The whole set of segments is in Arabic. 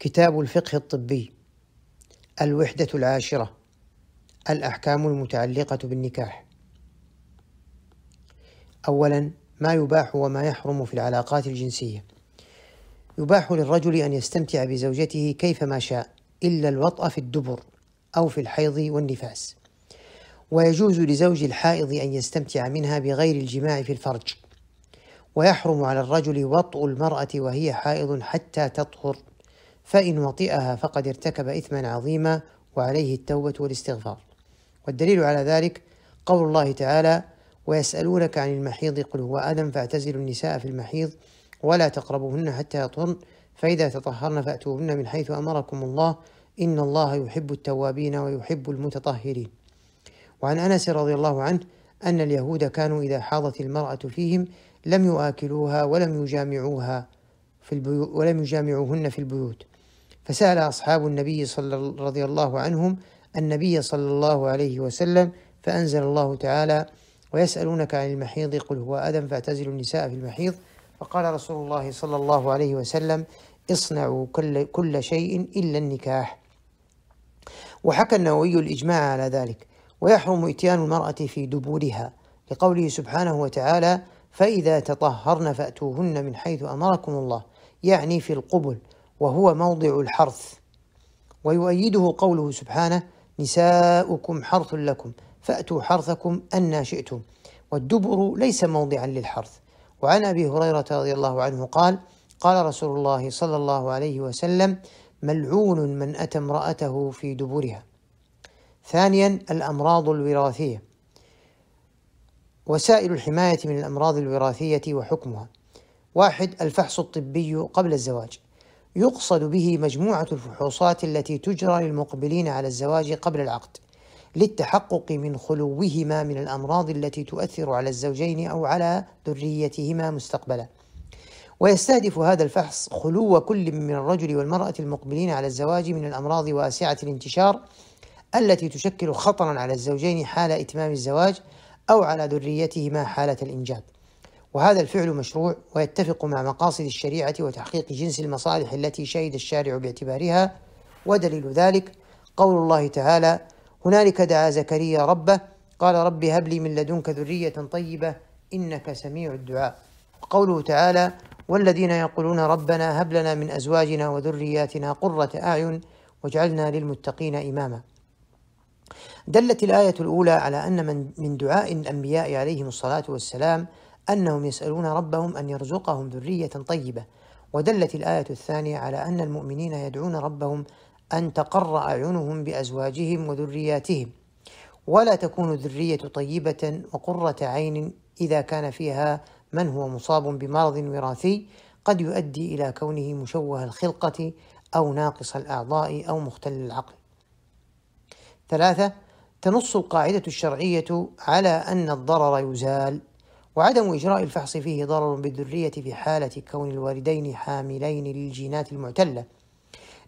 كتاب الفقه الطبي الوحدة العاشرة الأحكام المتعلقة بالنكاح. أولا ما يباح وما يحرم في العلاقات الجنسية. يباح للرجل أن يستمتع بزوجته كيفما شاء إلا الوطأ في الدبر أو في الحيض والنفاس. ويجوز لزوج الحائض أن يستمتع منها بغير الجماع في الفرج. ويحرم على الرجل وطء المرأة وهي حائض حتى تطهر. فإن وطئها فقد ارتكب إثما عظيما وعليه التوبة والاستغفار. والدليل على ذلك قول الله تعالى ويسألونك عن المحيض قل هو آدم فاعتزلوا النساء في المحيض ولا تقربوهن حتى يطهرن فإذا تطهرن فأتوهن من حيث أمركم الله إن الله يحب التوابين ويحب المتطهرين. وعن أنس رضي الله عنه أن اليهود كانوا إذا حاضت المرأة فيهم لم يؤكلوها ولم يجامعوها في البيوت ولم يجامعوهن في البيوت. فسأل أصحاب النبي صلى رضي الله عنهم النبي صلى الله عليه وسلم فأنزل الله تعالى ويسألونك عن المحيض قل هو أدم فاعتزلوا النساء في المحيض. فقال رسول الله صلى الله عليه وسلم اصنعوا كل, كل شيء إلا النكاح. وحكى النووي الإجماع على ذلك ويحرم إتيان المرأة في دبورها لقوله سبحانه وتعالى فإذا تطهرن فأتوهن من حيث أمركم الله. يعني في القبل وهو موضع الحرث. ويؤيده قوله سبحانه نساؤكم حرث لكم فأتوا حرثكم أن شئتم. والدبر ليس موضعا للحرث. وعن أبي هريرة رضي الله عنه قال قال رسول الله صلى الله عليه وسلم ملعون من أتى امرأته في دبرها. ثانيا الأمراض الوراثية. وسائل الحماية من الأمراض الوراثية وحكمها. واحد الفحص الطبي قبل الزواج. يقصد به مجموعة الفحوصات التي تجرى للمقبلين على الزواج قبل العقد للتحقق من خلوهما من الأمراض التي تؤثر على الزوجين أو على ذريتهما مستقبلا. ويستهدف هذا الفحص خلو كل من الرجل والمرأة المقبلين على الزواج من الأمراض واسعة الانتشار التي تشكل خطرا على الزوجين حال إتمام الزواج أو على ذريتهما حالة الإنجاب. وهذا الفعل مشروع ويتفق مع مقاصد الشريعة وتحقيق جنس المصالح التي شهد الشارع باعتبارها ودليل ذلك قول الله تعالى هنالك دعا زكريا ربه قال رب هب لي من لدنك ذرية طيبة إنك سميع الدعاء وقوله تعالى والذين يقولون ربنا هب لنا من أزواجنا وذرياتنا قرة أعين واجعلنا للمتقين إماما دلت الآية الأولى على أن من من دعاء الأنبياء عليهم الصلاة والسلام أنهم يسألون ربهم أن يرزقهم ذرية طيبة. ودلت الآية الثانية على أن المؤمنين يدعون ربهم أن تقر أعينهم بأزواجهم وذرياتهم. ولا تكون الذرية طيبة وقرة عين إذا كان فيها من هو مصاب بمرض وراثي. قد يؤدي إلى كونه مشوه الخلقة أو ناقص الأعضاء أو مختل العقل. ثلاثة تنص القاعدة الشرعية على أن الضرر يزال. وعدم إجراء الفحص فيه ضرر بالذرية في حالة كون الوالدين حاملين للجينات المعتلة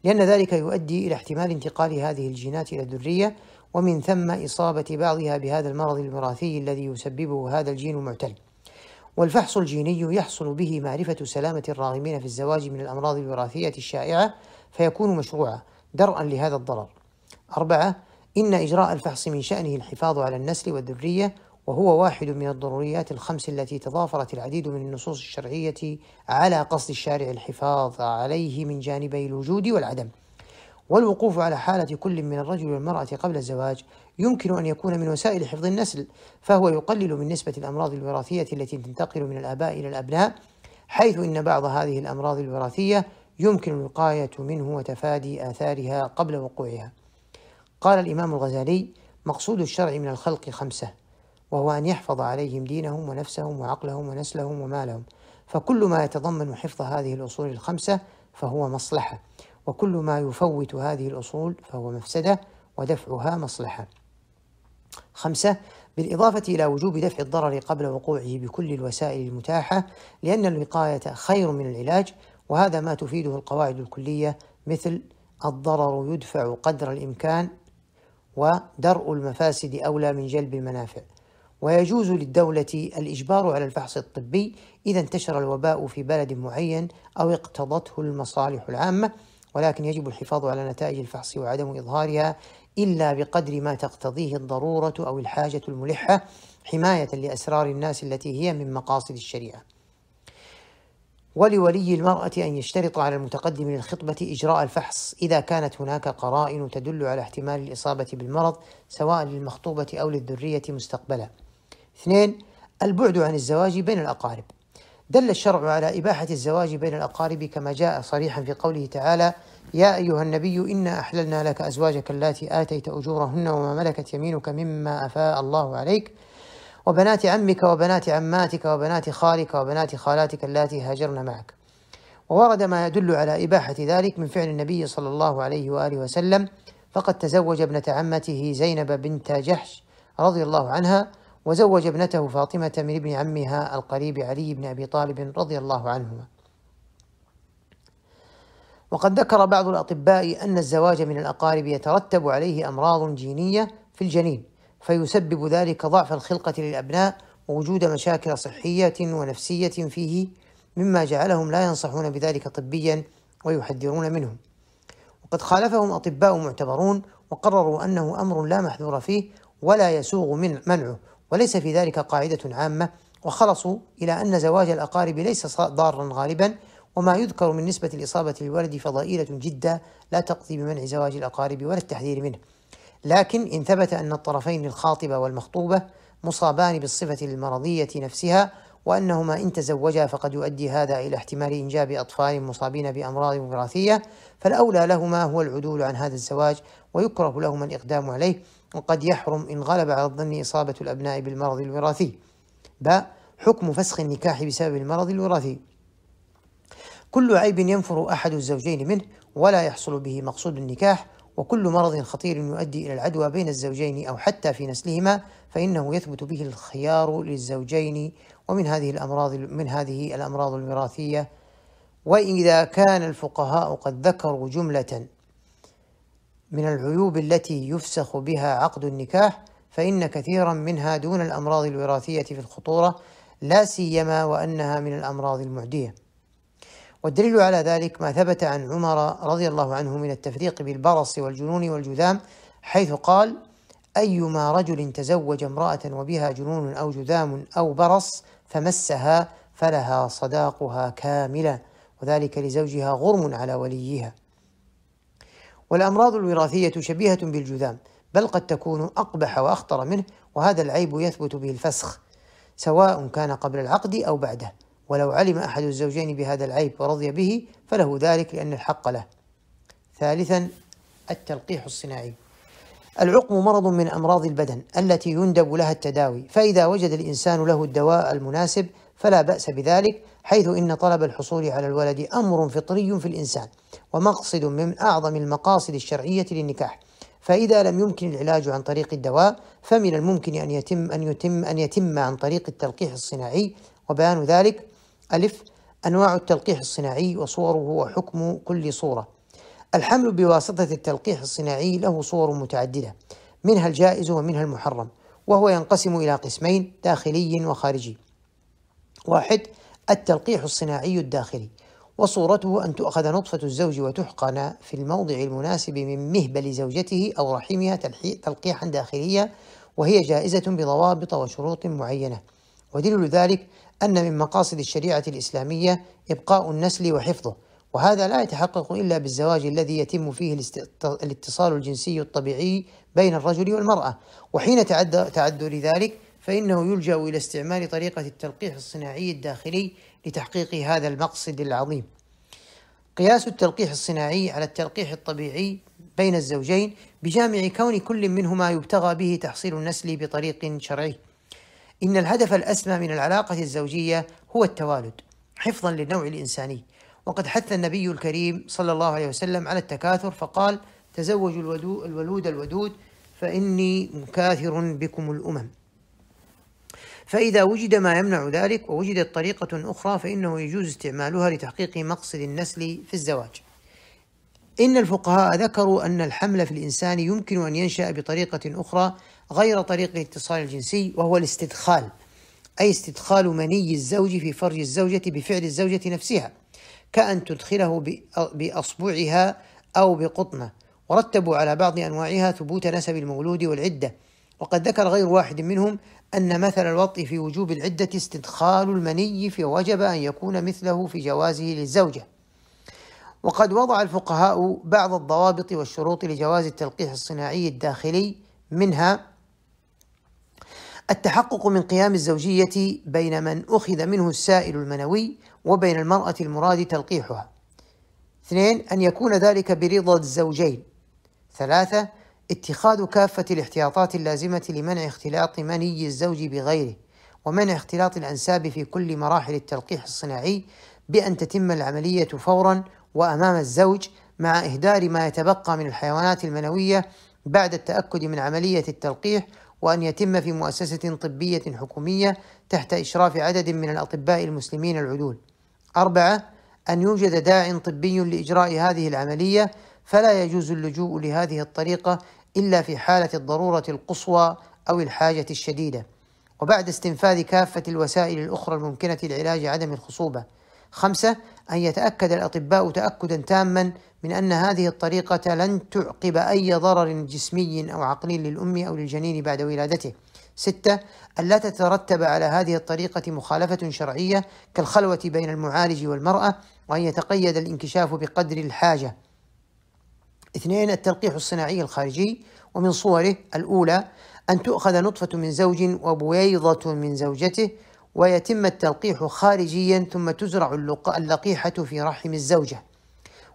لأن ذلك يؤدي إلى احتمال انتقال هذه الجينات إلى الذرية ومن ثم إصابة بعضها بهذا المرض الوراثي الذي يسببه هذا الجين المعتل. والفحص الجيني يحصل به معرفة سلامة الراغمين في الزواج من الأمراض الوراثية الشائعة فيكون مشروعا درءا لهذا الضرر. أربعة إن إجراء الفحص من شأنه الحفاظ على النسل والذرية وهو واحد من الضروريات الخمس التي تضافرت العديد من النصوص الشرعية على قصد الشارع الحفاظ عليه من جانبي الوجود والعدم. والوقوف على حالة كل من الرجل والمرأة قبل الزواج يمكن أن يكون من وسائل حفظ النسل فهو يقلل من نسبة الأمراض الوراثية التي تنتقل من الآباء إلى الأبناء حيث إن بعض هذه الأمراض الوراثية يمكن الوقاية منه وتفادي آثارها قبل وقوعها. قال الإمام الغزالي مقصود الشرع من الخلق خمسة. وهو أن يحفظ عليهم دينهم ونفسهم وعقلهم ونسلهم ومالهم. فكل ما يتضمن حفظ هذه الأصول الخمسة فهو مصلحة وكل ما يفوت هذه الأصول فهو مفسدة ودفعها مصلحة. خمسة بالإضافة إلى وجوب دفع الضرر قبل وقوعه بكل الوسائل المتاحة لأن الوقاية خير من العلاج وهذا ما تفيده القواعد الكلية مثل الضرر يدفع قدر الإمكان ودرء المفاسد أولى من جلب المنافع. ويجوز للدولة الإجبار على الفحص الطبي إذا انتشر الوباء في بلد معين أو اقتضته المصالح العامة ولكن يجب الحفاظ على نتائج الفحص وعدم إظهارها إلا بقدر ما تقتضيه الضرورة أو الحاجة الملحة حماية لأسرار الناس التي هي من مقاصد الشريعة. ولولي المرأة أن يشترط على المتقدم للخطبة إجراء الفحص إذا كانت هناك قرائن تدل على احتمال الإصابة بالمرض سواء للمخطوبة أو للذرية مستقبلا. اثنين البعد عن الزواج بين الأقارب. دل الشرع على إباحة الزواج بين الأقارب كما جاء صريحا في قوله تعالى: يا أيها النبي إنا أحللنا لك أزواجك اللاتي آتيت أجورهن وما ملكت يمينك مما أفاء الله عليك وبنات عمك وبنات عماتك وبنات خالك وبنات خالاتك اللاتي هاجرن معك وورد ما يدل على إباحة ذلك من فعل النبي صلى الله عليه وآله وسلم فقد تزوج ابنة عمته زينب بنت جحش رضي الله عنها وزوج ابنته فاطمة من ابن عمها القريب علي بن أبي طالب رضي الله عنهما. وقد ذكر بعض الأطباء أن الزواج من الأقارب يترتب عليه أمراض جينية في الجنين فيسبب ذلك ضعف الخلقة للأبناء ووجود مشاكل صحية ونفسية فيه مما جعلهم لا ينصحون بذلك طبيا ويحذرون منه وقد خالفهم أطباء معتبرون وقرروا أنه أمر لا محذور فيه ولا يسوغ من منعه وليس في ذلك قاعدة عامة وخلصوا إلى أن زواج الأقارب ليس ضارا غالبا وما يذكر من نسبة الإصابة للولد فضائلة جدا لا تقضي بمنع زواج الأقارب ولا التحذير منه. لكن إن ثبت أن الطرفين الخاطبة والمخطوبة مصابان بالصفة المرضية نفسها وأنهما إن تزوجا فقد يؤدي هذا إلى احتمال إنجاب أطفال مصابين بأمراض وراثية فالأولى لهما هو العدول عن هذا الزواج ويكره لهما الإقدام عليه. وقد يحرم إن غلب على الظن إصابة الأبناء بالمرض الوراثي. ب. حكم فسخ النكاح بسبب المرض الوراثي. كل عيب ينفر أحد الزوجين منه ولا يحصل به مقصود النكاح وكل مرض خطير يؤدي إلى العدوى بين الزوجين أو حتى في نسلهما فإنه يثبت به الخيار للزوجين ومن هذه الأمراض من هذه الأمراض الوراثية. وإذا كان الفقهاء قد ذكروا جملة من العيوب التي يفسخ بها عقد النكاح فإن كثيرا منها دون الأمراض الوراثية في الخطورة لا سيما وأنها من الأمراض المعدية. والدليل على ذلك ما ثبت عن عمر رضي الله عنه من التفريق بالبرص والجنون والجذام حيث قال أيما رجل تزوج امرأة وبها جنون أو جذام أو برص فمسها فلها صداقها كاملة وذلك لزوجها غرم على وليها. والأمراض الوراثية شبيهة بالجذام بل قد تكون أقبح وأخطر منه وهذا العيب يثبت به الفسخ سواء كان قبل العقد أو بعده ولو علم أحد الزوجين بهذا العيب ورضي به فله ذلك لأن الحق له. ثالثا التلقيح الصناعي. العقم مرض من أمراض البدن التي يندب لها التداوي، فإذا وجد الإنسان له الدواء المناسب فلا بأس بذلك، حيث إن طلب الحصول على الولد أمر فطري في الإنسان، ومقصد من أعظم المقاصد الشرعية للنكاح. فإذا لم يمكن العلاج عن طريق الدواء فمن الممكن أن يتم أن يتم أن يتم عن طريق التلقيح الصناعي. وبيان ذلك ألف أنواع التلقيح الصناعي وصوره وحكم كل صورة. الحمل بواسطة التلقيح الصناعي له صور متعددة. منها الجائز ومنها المحرم وهو ينقسم إلى قسمين داخلي وخارجي. واحد التلقيح الصناعي الداخلي وصورته أن تؤخذ نطفة الزوج وتحقن في الموضع المناسب من مهبل زوجته أو رحمها تلقيحا داخليا وهي جائزة بضوابط وشروط معينة. ودليل ذلك أن من مقاصد الشريعة الإسلامية إبقاء النسل وحفظه وهذا لا يتحقق إلا بالزواج الذي يتم فيه الاتصال الجنسي الطبيعي بين الرجل والمرأة. وحين تعذر ذلك فإنه يلجأ إلى استعمال طريقة التلقيح الصناعي الداخلي لتحقيق هذا المقصد العظيم. قياس التلقيح الصناعي على التلقيح الطبيعي بين الزوجين بجامع كون كل منهما يبتغى به تحصيل النسل بطريق شرعي. إن الهدف الأسمى من العلاقة الزوجية هو التوالد حفظا للنوع الإنساني. وقد حث النبي الكريم صلى الله عليه وسلم على التكاثر فقال تزوجوا الولود الودود فإني مكاثر بكم الأمم. فإذا وجد ما يمنع ذلك ووجدت طريقة أخرى فإنه يجوز استعمالها لتحقيق مقصد النسل في الزواج. إن الفقهاء ذكروا أن الحمل في الإنسان يمكن أن ينشأ بطريقة أخرى غير طريق الاتصال الجنسي وهو الاستدخال أي استدخال مني الزوج في فرج الزوجة بفعل الزوجة نفسها كأن تدخله بأصبعها أو بقطنة. ورتبوا على بعض أنواعها ثبوت نسب المولود والعدة. وقد ذكر غير واحد منهم أن مثل الوطء في وجوب العدة استدخال المني فوجب أن يكون مثله في جوازه للزوجة وقد وضع الفقهاء بعض الضوابط والشروط لجواز التلقيح الصناعي الداخلي منها التحقق من قيام الزوجية بين من أخذ منه السائل المنوي وبين المرأة المراد تلقيحها. اثنين أن يكون ذلك برضا الزوجين. ثلاثة اتخاذ كافة الاحتياطات اللازمة لمنع اختلاط مني الزوج بغيره ومنع اختلاط الأنساب في كل مراحل التلقيح الصناعي بأن تتم العملية فورا وأمام الزوج مع إهدار ما يتبقى من الحيوانات المنوية بعد التأكد من عملية التلقيح وأن يتم في مؤسسة طبية حكومية تحت إشراف عدد من الأطباء المسلمين العدول. أربعة أن يوجد داع طبي لإجراء هذه العملية فلا يجوز اللجوء لهذه الطريقة إلا في حالة الضرورة القصوى أو الحاجة الشديدة. وبعد استنفاذ كافة الوسائل الأخرى الممكنة لعلاج عدم الخصوبة. خمسة أن يتأكد الأطباء تأكدا تاما من أن هذه الطريقة لن تعقب أي ضرر جسمي أو عقلي للأم أو للجنين بعد ولادته. ستة ألا تترتب على هذه الطريقة مخالفة شرعية كالخلوة بين المعالج والمرأة وأن يتقيد الانكشاف بقدر الحاجة. اثنين التلقيح الصناعي الخارجي ومن صوره الأولى أن تؤخذ نطفة من زوج وبويضة من زوجته ويتم التلقيح خارجيا ثم تزرع اللقيحة في رحم الزوجة.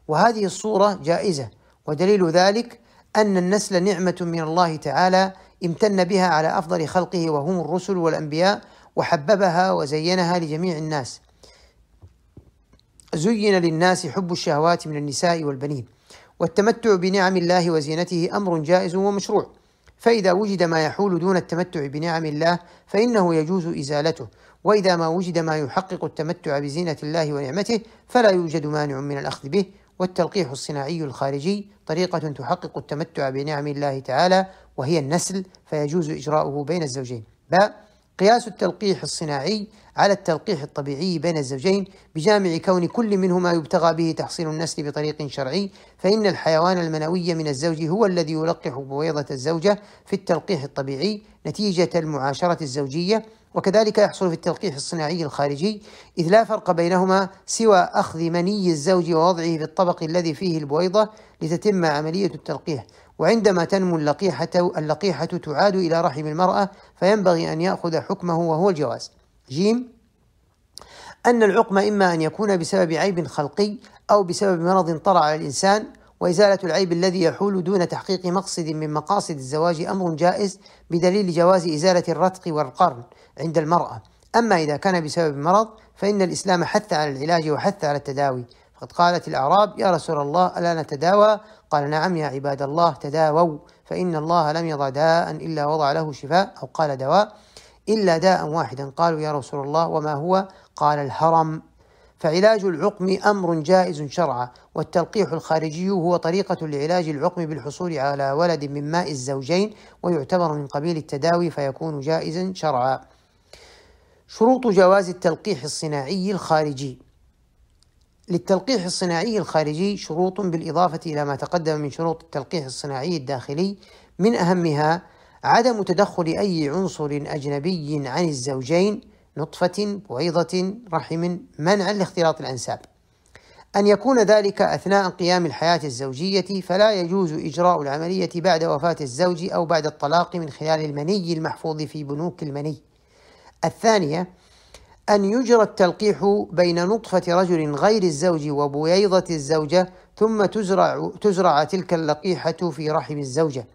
وهذه الصورة جائزة ودليل ذلك أن النسل نعمة من الله تعالى امتن بها على أفضل خلقه وهم الرسل والأنبياء وحببها وزينها لجميع الناس. زين للناس حب الشهوات من النساء والبنين. والتمتع بنعم الله وزينته أمر جائز ومشروع. فإذا وجد ما يحول دون التمتع بنعم الله فإنه يجوز إزالته. وإذا ما وجد ما يحقق التمتع بزينة الله ونعمته فلا يوجد مانع من الأخذ به. والتلقيح الصناعي الخارجي طريقة تحقق التمتع بنعم الله تعالى وهي النسل فيجوز إجراؤه بين الزوجين. باء. قياس التلقيح الصناعي على التلقيح الطبيعي بين الزوجين بجامع كون كل منهما يبتغى به تحصيل النسل بطريق شرعي فإن الحيوان المنوي من الزوج هو الذي يلقح بويضة الزوجة في التلقيح الطبيعي نتيجة المعاشرة الزوجية وكذلك يحصل في التلقيح الصناعي الخارجي إذ لا فرق بينهما سوى أخذ مني الزوج ووضعه في الطبق الذي فيه البويضة لتتم عملية التلقيح. وعندما تنمو اللقيحة اللقيحة تعاد إلى رحم المرأة فينبغي أن يأخذ حكمه وهو الجواز. جيم. أن العقم إما أن يكون بسبب عيب خلقي أو بسبب مرض طرأ على الإنسان وإزالة العيب الذي يحول دون تحقيق مقصد من مقاصد الزواج أمر جائز بدليل جواز إزالة الرتق والقرن عند المرأة. أما إذا كان بسبب مرض فإن الإسلام حث على العلاج وحث على التداوي. فقد قالت الأعراب يا رسول الله ألا نتداوى؟ قال نعم يا عباد الله تداووا فإن الله لم يضع داء إلا وضع له شفاء. أو قال دواء إلا داء واحدا. قالوا يا رسول الله وما هو؟ قال الهرم. فعلاج العقم أمر جائز شرعا والتلقيح الخارجي هو طريقة لعلاج العقم بالحصول على ولد من ماء الزوجين ويعتبر من قبيل التداوي فيكون جائزا شرعا. شروط جواز التلقيح الصناعي الخارجي. للتلقيح الصناعي الخارجي شروط بالإضافة إلى ما تقدم من شروط التلقيح الصناعي الداخلي من أهمها عدم تدخل أي عنصر أجنبي عن الزوجين نطفة بويضة رحم منعا لاختلاط الأنساب. أن يكون ذلك أثناء قيام الحياة الزوجية فلا يجوز إجراء العملية بعد وفاة الزوج أو بعد الطلاق من خلال المني المحفوظ في بنوك المني. الثانية أن يجرى التلقيح بين نطفة رجل غير الزوج وبويضة الزوجة ثم تزرع, تزرع تلك اللقيحة في رحم الزوجة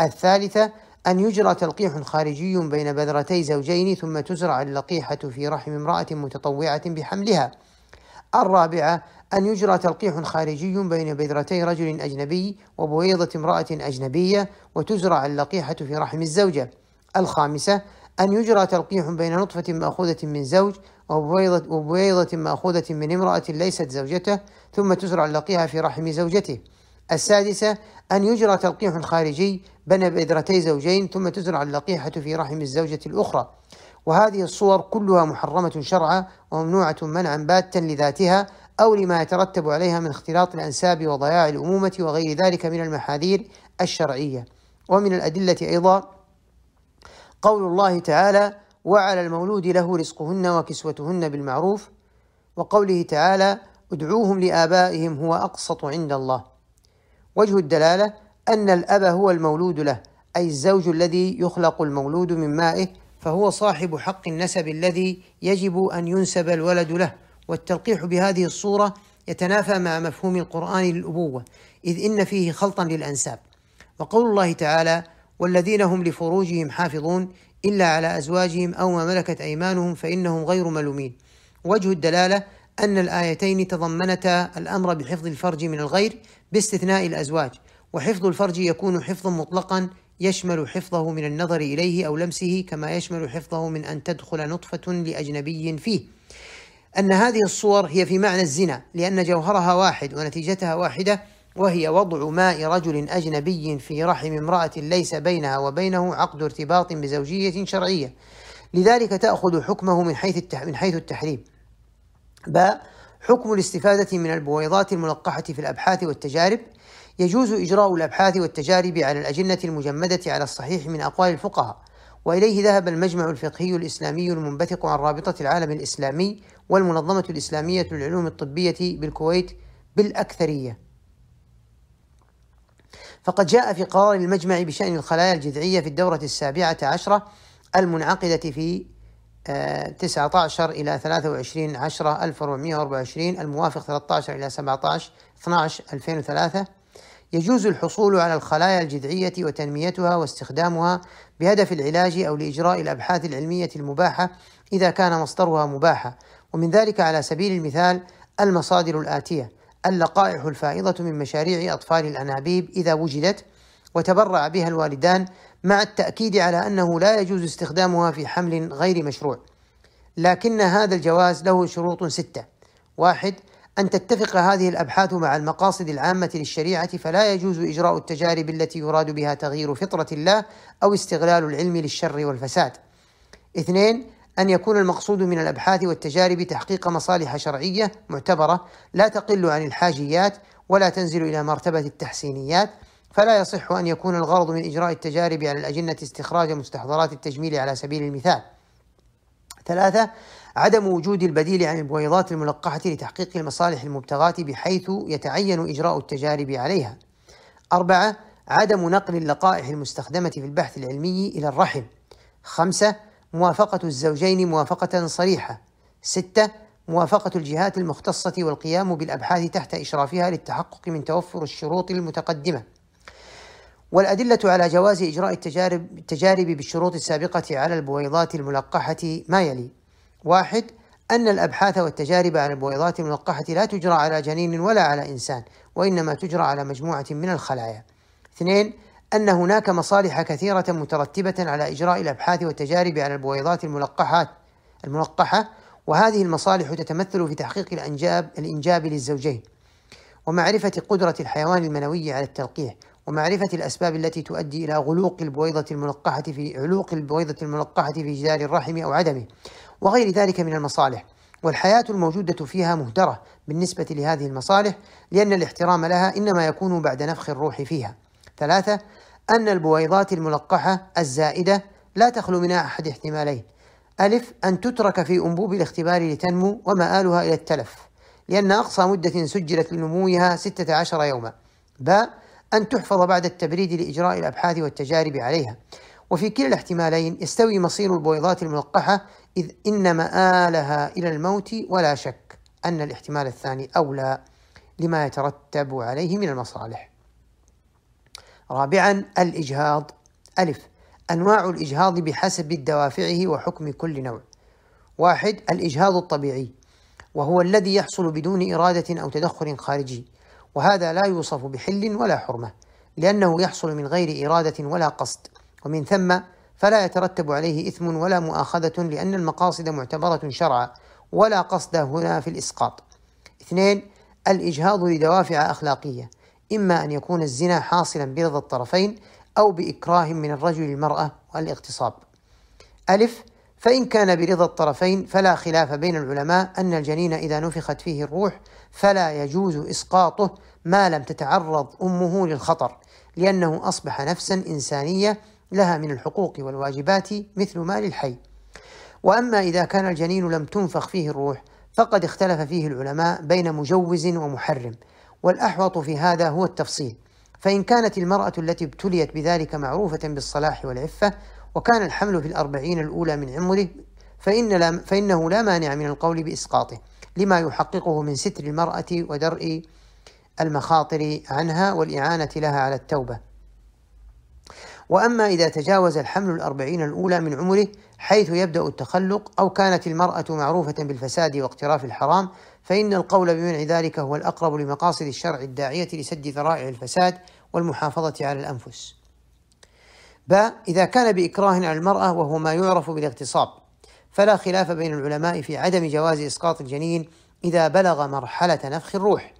الثالثة أن يجرى تلقيح خارجي بين بذرتي زوجين ثم تزرع اللقيحة في رحم امرأة متطوعة بحملها. الرابعة أن يجرى تلقيح خارجي بين بذرتي رجل أجنبي وبويضة امرأة أجنبية وتزرع اللقيحة في رحم الزوجة. الخامسة أن يجرى تلقيح بين نطفة مأخوذة من زوج وبويضة, وبويضة مأخوذة من امرأة ليست زوجته ثم تزرع اللقيحة في رحم زوجته. السادسة أن يجرى تلقيح خارجي بين بذرتي زوجين ثم تزرع اللقيحة في رحم الزوجة الأخرى وهذه الصور كلها محرمة شرعا وممنوعة منعا باتا لذاتها أو لما يترتب عليها من اختلاط الأنساب وضياع الأمومة وغير ذلك من المحاذير الشرعية ومن الأدلة أيضا قول الله تعالى وعلى المولود له رزقهن وكسوتهن بالمعروف وقوله تعالى ادعوهم لآبائهم هو أقسط عند الله وجه الدلالة أن الأب هو المولود له أي الزوج الذي يخلق المولود من مائه فهو صاحب حق النسب الذي يجب أن ينسب الولد له. والتلقيح بهذه الصورة يتنافى مع مفهوم القرآن للأبوة إذ إن فيه خلطا للأنساب. وقول الله تعالى والذين هم لفروجهم حافظون إلا على أزواجهم أو ما ملكت أيمانهم فإنهم غير ملومين. وجه الدلالة أن الآيتين تضمنتا الأمر بحفظ الفرج من الغير باستثناء الأزواج وحفظ الفرج يكون حفظا مطلقا يشمل حفظه من النظر إليه أو لمسه كما يشمل حفظه من أن تدخل نطفة لأجنبي فيه. أن هذه الصور هي في معنى الزنا لأن جوهرها واحد ونتيجتها واحدة وهي وضع ماء رجل أجنبي في رحم امرأة ليس بينها وبينه عقد ارتباط بزوجية شرعية. لذلك تأخذ حكمه من حيث من حيث التحريم. باء حكم الاستفادة من البويضات الملقحة في الأبحاث والتجارب. يجوز إجراء الأبحاث والتجارب على الأجنة المجمدة على الصحيح من أقوال الفقهاء. وإليه ذهب المجمع الفقهي الإسلامي المنبثق عن رابطة العالم الإسلامي والمنظمة الإسلامية للعلوم الطبية بالكويت بالأكثرية. فقد جاء في قرار المجمع بشأن الخلايا الجذعية في الدورة السابعة عشرة المنعقدة في 19 آه، إلى 23 10 1424 الموافق 13 إلى 17 12 2003 يجوز الحصول على الخلايا الجذعية وتنميتها واستخدامها بهدف العلاج أو لإجراء الأبحاث العلمية المباحة إذا كان مصدرها مباحا ومن ذلك على سبيل المثال المصادر الآتية. اللقائح الفائضة من مشاريع أطفال الأنابيب إذا وجدت وتبرع بها الوالدان مع التأكيد على أنه لا يجوز استخدامها في حمل غير مشروع لكن هذا الجواز له شروط ستة واحد أن تتفق هذه الأبحاث مع المقاصد العامة للشريعة فلا يجوز إجراء التجارب التي يراد بها تغيير فطرة الله أو استغلال العلم للشر والفساد. اثنين أن يكون المقصود من الأبحاث والتجارب تحقيق مصالح شرعية معتبرة لا تقل عن الحاجيات ولا تنزل إلى مرتبة التحسينيات فلا يصح أن يكون الغرض من إجراء التجارب على الأجنة استخراج مستحضرات التجميل على سبيل المثال. ثلاثة عدم وجود البديل عن البويضات الملقحة لتحقيق المصالح المبتغاة بحيث يتعين إجراء التجارب عليها. أربعة عدم نقل اللقائح المستخدمة في البحث العلمي إلى الرحم. خمسة موافقة الزوجين موافقة صريحة. ستة موافقة الجهات المختصة والقيام بالأبحاث تحت إشرافها للتحقق من توفر الشروط المتقدمة. والأدلة على جواز إجراء التجارب التجارب بالشروط السابقة على البويضات الملقحة ما يلي: واحد أن الأبحاث والتجارب على البويضات الملقحة لا تجرى على جنين ولا على إنسان، وإنما تجرى على مجموعة من الخلايا. اثنين أن هناك مصالح كثيرة مترتبة على إجراء الأبحاث والتجارب على البويضات الملقحات الملقحة، وهذه المصالح تتمثل في تحقيق الأنجاب الإنجاب للزوجين، ومعرفة قدرة الحيوان المنوي على التلقيح، ومعرفة الأسباب التي تؤدي إلى غلوق البويضة الملقحة في علوق البويضة الملقحة في جدار الرحم أو عدمه وغير ذلك من المصالح. والحياة الموجودة فيها مهدرة بالنسبة لهذه المصالح لأن الاحترام لها إنما يكون بعد نفخ الروح فيها. ثلاثة أن البويضات الملقحة الزائدة لا تخلو من أحد احتمالين. ألف أن تترك في أنبوب الاختبار لتنمو ومآلها إلى التلف لأن أقصى مدة سجلت لنموها 16 يوما. باء أن تحفظ بعد التبريد لإجراء الأبحاث والتجارب عليها. وفي كلا الاحتمالين يستوي مصير البويضات الملقحة إذ إن مآلها إلى الموت ولا شك أن الاحتمال الثاني أولى لما يترتب عليه من المصالح. رابعا الإجهاض. ألف أنواع الإجهاض بحسب دوافعه وحكم كل نوع. واحد الإجهاض الطبيعي وهو الذي يحصل بدون إرادة أو تدخل خارجي وهذا لا يوصف بحل ولا حرمة لأنه يحصل من غير إرادة ولا قصد. ومن ثم فلا يترتب عليه إثم ولا مؤاخذة لأن المقاصد معتبرة شرعا ولا قصد هنا في الإسقاط. اثنين الإجهاض لدوافع أخلاقية. إما أن يكون الزنا حاصلا برضا الطرفين أو بإكراه من الرجل المرأة والاغتصاب. ألف فإن كان برضا الطرفين فلا خلاف بين العلماء أن الجنين إذا نفخت فيه الروح فلا يجوز إسقاطه ما لم تتعرض أمه للخطر لأنه أصبح نفسا إنسانية لها من الحقوق والواجبات مثل ما للحي وأما إذا كان الجنين لم تنفخ فيه الروح فقد اختلف فيه العلماء بين مجوز ومحرم والأحوط في هذا هو التفصيل. فإن كانت المرأة التي ابتليت بذلك معروفة بالصلاح والعفة وكان الحمل في الأربعين الأولى من عمره فإن لا فإنه لا مانع من القول بإسقاطه لما يحققه من ستر المرأة ودرء المخاطر عنها والإعانة لها على التوبة. وأما إذا تجاوز الحمل الأربعين الأولى من عمره حيث يبدأ التخلق أو كانت المرأة معروفة بالفساد واقتراف الحرام فإن القول بمنع ذلك هو الأقرب لمقاصد الشرع الداعية لسد ذرائع الفساد والمحافظة على الأنفس. باء إذا كان بإكراه على المرأة وهو ما يعرف بالاغتصاب فلا خلاف بين العلماء في عدم جواز إسقاط الجنين إذا بلغ مرحلة نفخ الروح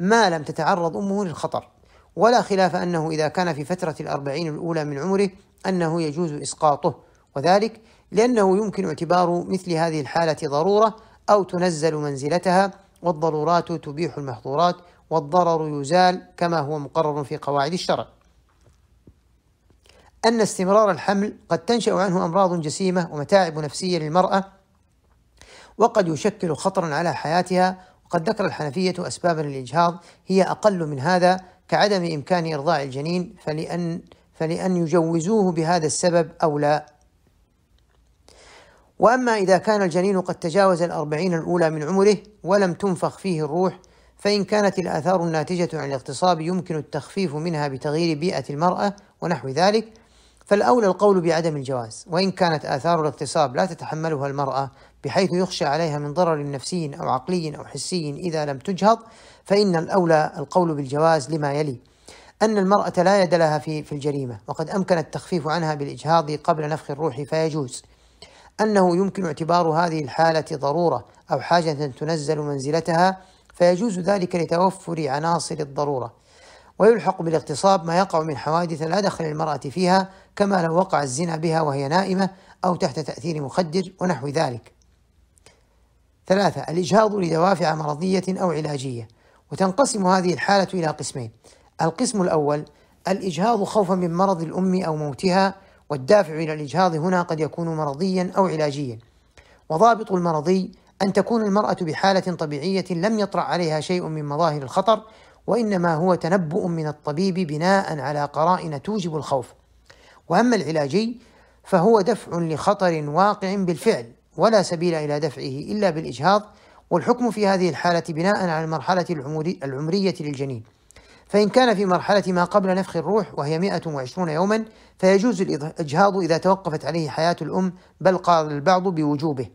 ما لم تتعرض أمه للخطر ولا خلاف أنه إذا كان في فترة الأربعين الأولى من عمره أنه يجوز إسقاطه وذلك لأنه يمكن اعتبار مثل هذه الحالة ضرورة أو تنزل منزلتها والضرورات تبيح المحظورات والضرر يزال كما هو مقرر في قواعد الشرع. أن استمرار الحمل قد تنشأ عنه أمراض جسيمة ومتاعب نفسية للمرأة وقد يشكل خطرا على حياتها وقد ذكر الحنفية أسبابا للإجهاض هي أقل من هذا كعدم إمكان إرضاع الجنين فلأن فلأن يجوزوه بهذا السبب أو لا وأما إذا كان الجنين قد تجاوز الأربعين الأولى من عمره ولم تنفخ فيه الروح فإن كانت الآثار الناتجة عن الاغتصاب يمكن التخفيف منها بتغيير بيئة المرأة ونحو ذلك فالأولى القول بعدم الجواز. وإن كانت آثار الاغتصاب لا تتحملها المرأة بحيث يخشى عليها من ضرر نفسي أو عقلي أو حسي إذا لم تجهض فإن الأولى القول بالجواز لما يلي. أن المرأة لا يد لها في في الجريمة وقد أمكن التخفيف عنها بالإجهاض قبل نفخ الروح فيجوز. أنه يمكن اعتبار هذه الحالة ضرورة أو حاجة تنزل منزلتها فيجوز ذلك لتوفر عناصر الضرورة. ويلحق بالاغتصاب ما يقع من حوادث لا دخل المرأة فيها كما لو وقع الزنا بها وهي نائمة أو تحت تأثير مخدر ونحو ذلك. ثلاثة الإجهاض لدوافع مرضية أو علاجية. وتنقسم هذه الحالة إلى قسمين. القسم الأول الإجهاض خوفا من مرض الأم أو موتها والدافع إلى الإجهاض هنا قد يكون مرضيا أو علاجيا. وضابط المرضي أن تكون المرأة بحالة طبيعية لم يطرأ عليها شيء من مظاهر الخطر وإنما هو تنبؤ من الطبيب بناء على قرائن توجب الخوف. وأما العلاجي فهو دفع لخطر واقع بالفعل ولا سبيل إلى دفعه إلا بالإجهاض والحكم في هذه الحالة بناء على المرحلة العمرية للجنين. فإن كان في مرحلة ما قبل نفخ الروح وهي 120 يوما فيجوز الإجهاض إذا توقفت عليه حياة الأم بل قال البعض بوجوبه.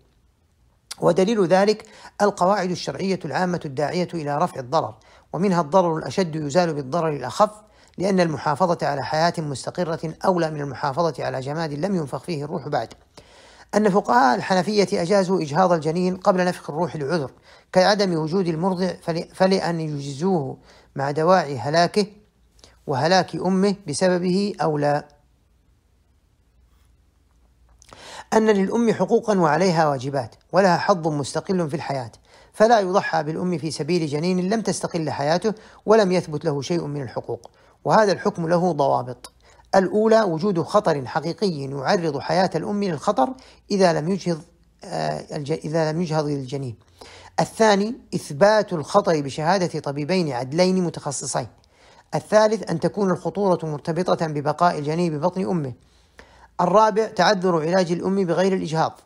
ودليل ذلك القواعد الشرعية العامة الداعية إلى رفع الضرر ومنها الضرر الأشد يزال بالضرر الأخف لأن المحافظة على حياة مستقرة أولى من المحافظة على جماد لم ينفخ فيه الروح بعد. أن فقهاء الحنفية أجازوا إجهاض الجنين قبل نفخ الروح لعذر كعدم وجود المرضع فلأن يجزوه مع دواعي هلاكه وهلاك أمه بسببه أو لا. أن للأم حقوقا وعليها واجبات ولها حظ مستقل في الحياة. فلا يضحى بالأم في سبيل جنين لم تستقل حياته ولم يثبت له شيء من الحقوق. وهذا الحكم له ضوابط. الأولى وجود خطر حقيقي يعرض حياة الأم للخطر إذا لم يجهض آه، إذا لم يجهض الجنين الثاني إثبات الخطر بشهادة طبيبين عدلين متخصصين. الثالث أن تكون الخطورة مرتبطة ببقاء الجنين ببطن أمه. الرابع تعذر علاج الأم بغير الإجهاض.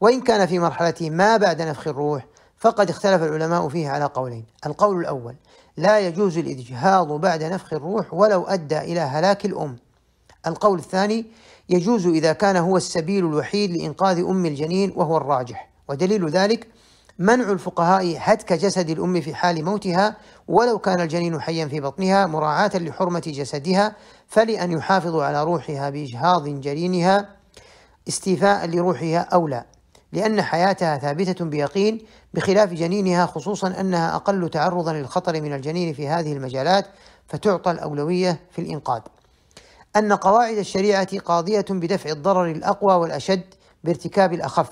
وإن كان في مرحلة ما بعد نفخ الروح فقد اختلف العلماء فيه على قولين. القول الأول لا يجوز الإجهاض بعد نفخ الروح ولو أدى إلى هلاك الأم. القول الثاني يجوز إذا كان هو السبيل الوحيد لإنقاذ أم الجنين وهو الراجح. ودليل ذلك منع الفقهاء هتك جسد الأم في حال موتها ولو كان الجنين حيا في بطنها مراعاة لحرمة جسدها فلأن يحافظوا على روحها بإجهاض جنينها استيفاء لروحها أو لا لأن حياتها ثابتة بيقين بخلاف جنينها خصوصا أنها أقل تعرضا للخطر من الجنين في هذه المجالات فتعطى الأولوية في الإنقاذ. أن قواعد الشريعة قاضية بدفع الضرر الأقوى والأشد بارتكاب الأخف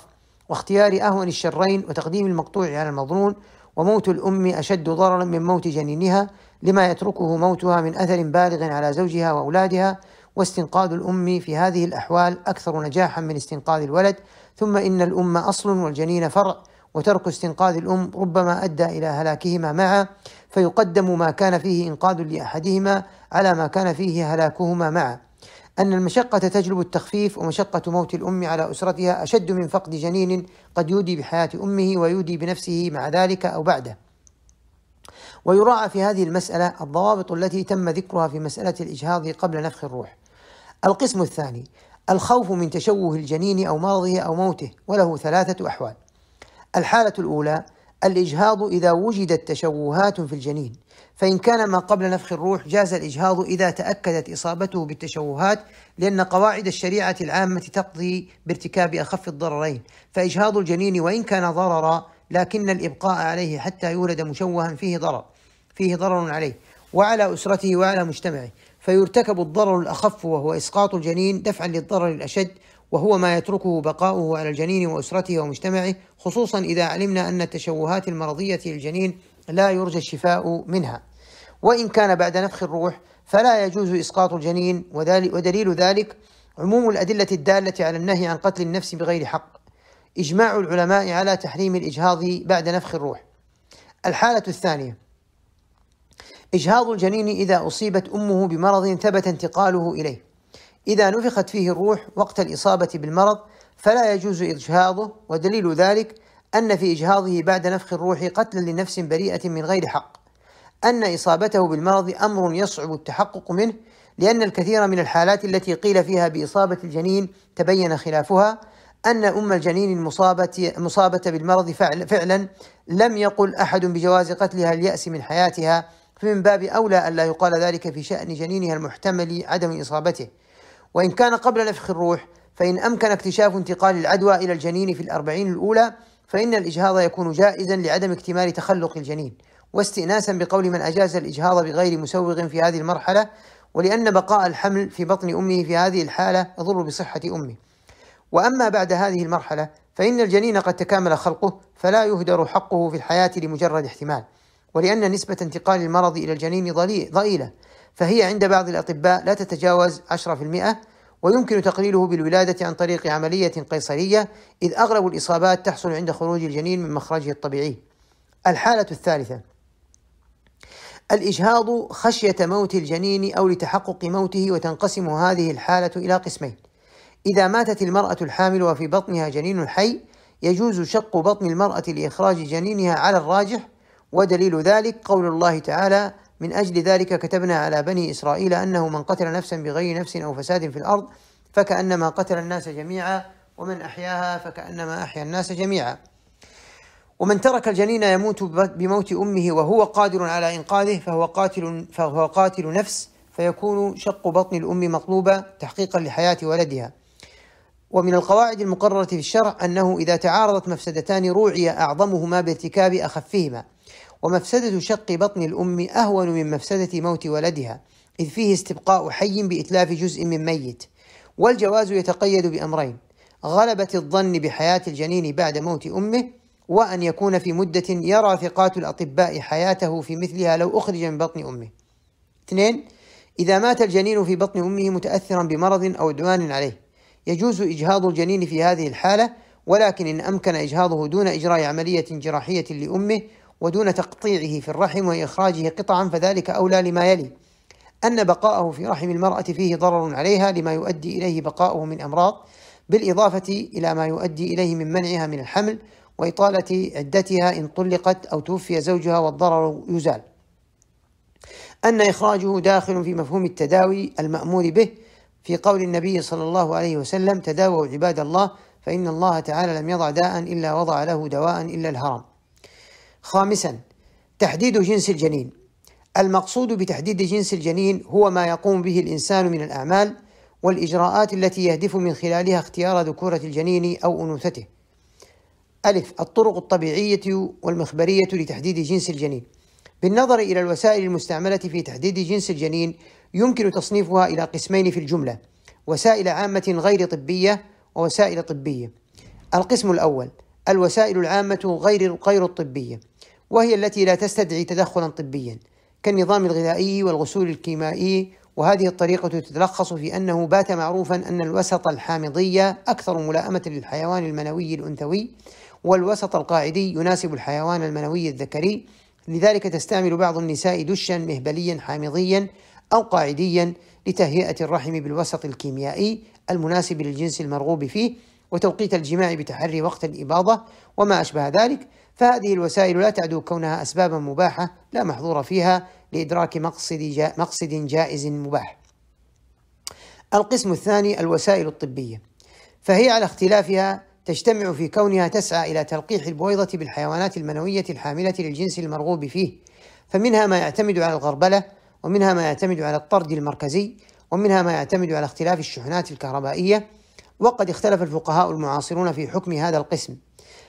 واختيار أهون الشرين وتقديم المقطوع على المظنون وموت الأم أشد ضررا من موت جنينها لما يتركه موتها من أثر بالغ على زوجها وأولادها واستنقاذ الأم في هذه الأحوال أكثر نجاحا من استنقاذ الولد. ثم إن الأم أصل والجنين فرع وترك استنقاذ الأم ربما أدى إلى هلاكهما معا. فيقدم ما كان فيه إنقاذ لأحدهما على ما كان فيه هلاكهما معا. أن المشقة تجلب التخفيف ومشقة موت الأم على أسرتها أشد من فقد جنين قد يودي بحياة أمه ويودي بنفسه مع ذلك أو بعده. ويراعى في هذه المسألة الضوابط التي تم ذكرها في مسألة الإجهاض قبل نفخ الروح. القسم الثاني الخوف من تشوه الجنين أو مرضه أو موته وله ثلاثة أحوال. الحالة الأولى الإجهاض إذا وجدت تشوهات في الجنين فإن كان ما قبل نفخ الروح جاز الإجهاض إذا تأكدت إصابته بالتشوهات لأن قواعد الشريعة العامة تقضي بارتكاب أخف الضررين. فإجهاض الجنين وإن كان ضررا لكن الإبقاء عليه حتى يولد مشوها فيه ضرر فيه ضرر عليه وعلى أسرته وعلى مجتمعه فيرتكب الضرر الأخف وهو إسقاط الجنين دفعا للضرر الأشد وهو ما يتركه بقاؤه على الجنين وأسرته ومجتمعه خصوصا إذا علمنا أن التشوهات المرضية للجنين لا يرجى الشفاء منها. وإن كان بعد نفخ الروح فلا يجوز إسقاط الجنين ودليل ذلك عموم الأدلة الدالة على النهي عن قتل النفس بغير حق. إجماع العلماء على تحريم الإجهاض بعد نفخ الروح. الحالة الثانية إجهاض الجنين إذا أصيبت أمه بمرض ثبت انتقاله إليه. إذا نفخت فيه الروح وقت الإصابة بالمرض فلا يجوز إجهاضه ودليل ذلك أن في إجهاضه بعد نفخ الروح قتلا لنفس بريئة من غير حق. أن إصابته بالمرض أمر يصعب التحقق منه لأن الكثير من الحالات التي قيل فيها بإصابة الجنين تبين خلافها أن أم الجنين المصابة مصابة بالمرض فعل فعلا لم يقل أحد بجواز قتلها اليأس من حياتها فمن باب أولى ألا يقال ذلك في شأن جنينها المحتمل عدم إصابته. وإن كان قبل نفخ الروح فإن أمكن اكتشاف انتقال العدوى إلى الجنين في الأربعين الأولى فإن الإجهاض يكون جائزا لعدم اكتمال تخلق الجنين. واستئناسا بقول من أجاز الإجهاض بغير مسوغ في هذه المرحلة ولأن بقاء الحمل في بطن أمه في هذه الحالة يضر بصحة أمه. وأما بعد هذه المرحلة فإن الجنين قد تكامل خلقه فلا يهدر حقه في الحياة لمجرد احتمال ولأن نسبة انتقال المرض إلى الجنين ضئيلة فهي عند بعض الأطباء لا تتجاوز 10% ويمكن تقليله بالولادة عن طريق عملية قيصرية إذ أغلب الإصابات تحصل عند خروج الجنين من مخرجه الطبيعي. الحالة الثالثة الإجهاض خشية موت الجنين أو لتحقق موته وتنقسم هذه الحالة إلى قسمين. إذا ماتت المرأة الحامل وفي بطنها جنين حي يجوز شق بطن المرأة لإخراج جنينها على الراجح ودليل ذلك قول الله تعالى من أجل ذلك كتبنا على بني إسرائيل أنه من قتل نفسا بغير نفس أو فساد في الأرض فكأنما قتل الناس جميعا ومن أحياها فكأنما أحيا الناس جميعا. ومن ترك الجنين يموت بموت أمه وهو قادر على إنقاذه فهو قاتل فهو قاتل نفس فيكون شق بطن الأم مطلوبا تحقيقا لحياة ولدها. ومن القواعد المقررة في الشرع أنه إذا تعارضت مفسدتان روعي أعظمهما بارتكاب أخفهما ومفسدة شق بطن الأم أهون من مفسدة موت ولدها إذ فيه استبقاء حي بإتلاف جزء من ميت والجواز يتقيد بأمرين غلبة الظن بحياة الجنين بعد موت أمه وأن يكون في مدة يرى ثقات الأطباء حياته في مثلها لو أخرج من بطن أمه. اثنين إذا مات الجنين في بطن أمه متأثرا بمرض أو عدوان عليه. يجوز إجهاض الجنين في هذه الحالة ولكن إن أمكن إجهاضه دون إجراء عملية جراحية لأمه ودون تقطيعه في الرحم وإخراجه قطعا فذلك أولى لما يلي. أن بقاءه في رحم المرأة فيه ضرر عليها لما يؤدي إليه بقاؤه من أمراض بالإضافة إلى ما يؤدي إليه من منعها من الحمل وإطالة عدتها إن طلقت أو توفي زوجها والضرر يزال. أن إخراجه داخل في مفهوم التداوي المأمور به في قول النبي صلى الله عليه وسلم تداووا عباد الله فإن الله تعالى لم يضع داء إلا وضع له دواء إلا الهرم. خامسا تحديد جنس الجنين. المقصود بتحديد جنس الجنين هو ما يقوم به الإنسان من الأعمال والإجراءات التي يهدف من خلالها اختيار ذكورة الجنين أو أنوثته. ألف الطرق الطبيعية والمخبرية لتحديد جنس الجنين. بالنظر إلى الوسائل المستعملة في تحديد جنس الجنين يمكن تصنيفها إلى قسمين في الجملة وسائل عامة غير طبية ووسائل طبية. القسم الأول الوسائل العامة غير غير الطبية وهي التي لا تستدعي تدخلا طبيا كالنظام الغذائي والغسول الكيميائي وهذه الطريقة تتلخص في أنه بات معروفا أن الوسط الحامضي أكثر ملائمة للحيوان المنوي الأنثوي والوسط القاعدي يناسب الحيوان المنوي الذكري. لذلك تستعمل بعض النساء دشا مهبليا حامضيا أو قاعديا لتهيئة الرحم بالوسط الكيميائي المناسب للجنس المرغوب فيه وتوقيت الجماع بتحري وقت الإباضة وما أشبه ذلك فهذه الوسائل لا تعدو كونها أسبابا مباحة لا محظور فيها لإدراك مقصد, جا مقصد جائز مباح. القسم الثاني الوسائل الطبية فهي على اختلافها تجتمع في كونها تسعى إلى تلقيح البويضة بالحيوانات المنوية الحاملة للجنس المرغوب فيه فمنها ما يعتمد على الغربلة ومنها ما يعتمد على الطرد المركزي ومنها ما يعتمد على اختلاف الشحنات الكهربائية وقد اختلف الفقهاء المعاصرون في حكم هذا القسم.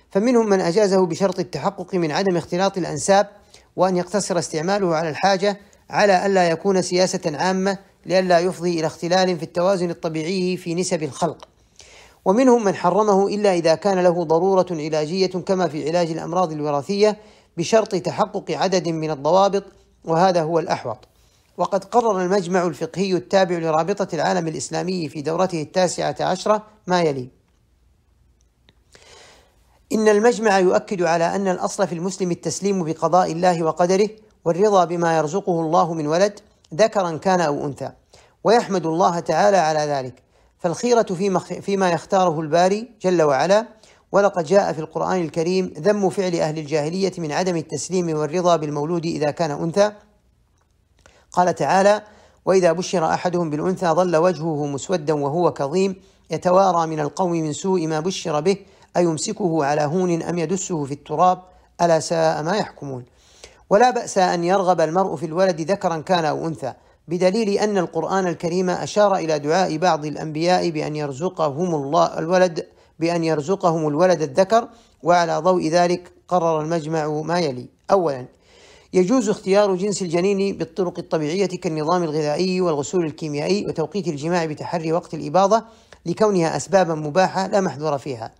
فمنهم من أجازه بشرط التحقق من عدم اختلاط الأنساب وأن يقتصر استعماله على الحاجة على ألا يكون سياسة عامة لئلا يفضي إلى اختلال في التوازن الطبيعي في نسب الخلق. ومنهم من حرمه إلا إذا كان له ضرورة علاجية كما في علاج الأمراض الوراثية بشرط تحقق عدد من الضوابط وهذا هو الأحوط. وقد قرر المجمع الفقهي التابع لرابطة العالم الإسلامي في دورته التاسعة عشرة ما يلي. إن المجمع يؤكد على أن الأصل في المسلم التسليم بقضاء الله وقدره والرضا بما يرزقه الله من ولد ذكرا كان أو أنثى ويحمد الله تعالى على ذلك. فالخيرة فيما يختاره الباري جل وعلا ولقد جاء في القرآن الكريم ذم فعل أهل الجاهلية من عدم التسليم والرضا بالمولود إذا كان أنثى. قال تعالى وإذا بشر أحدهم بالأنثى ظل وجهه مسودا وهو كظيم يتوارى من القوم من سوء ما بشر به أيمسكه على هون أم يدسه في التراب؟ ألا ساء ما يحكمون؟ ولا بأس أن يرغب المرء في الولد ذكرا كان أو أنثى بدليل أن القرآن الكريم أشار إلى دعاء بعض الأنبياء بأن يرزقهم الله الولد بأن يرزقهم الولد الذكر وعلى ضوء ذلك قرر المجمع ما يلي. أولا يجوز اختيار جنس الجنين بالطرق الطبيعية كالنظام الغذائي والغسول الكيميائي وتوقيت الجماع بتحري وقت الإباضة لكونها أسبابا مباحة لا محذور فيها.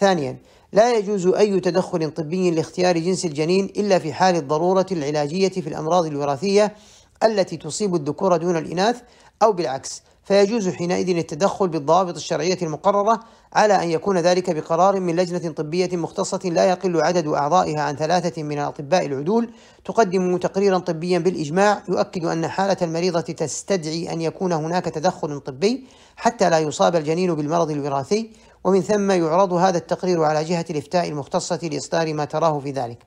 ثانيا لا يجوز أي تدخل طبي لاختيار جنس الجنين إلا في حال الضرورة العلاجية في الأمراض الوراثية التي تصيب الذكور دون الإناث أو بالعكس فيجوز حينئذ التدخل بالضوابط الشرعية المقررة على أن يكون ذلك بقرار من لجنة طبية مختصة لا يقل عدد أعضائها عن ثلاثة من الأطباء العدول تقدم تقريرا طبيا بالإجماع يؤكد أن حالة المريضة تستدعي أن يكون هناك تدخل طبي حتى لا يصاب الجنين بالمرض الوراثي ومن ثم يعرض هذا التقرير على جهة الإفتاء المختصة لإصدار ما تراه في ذلك.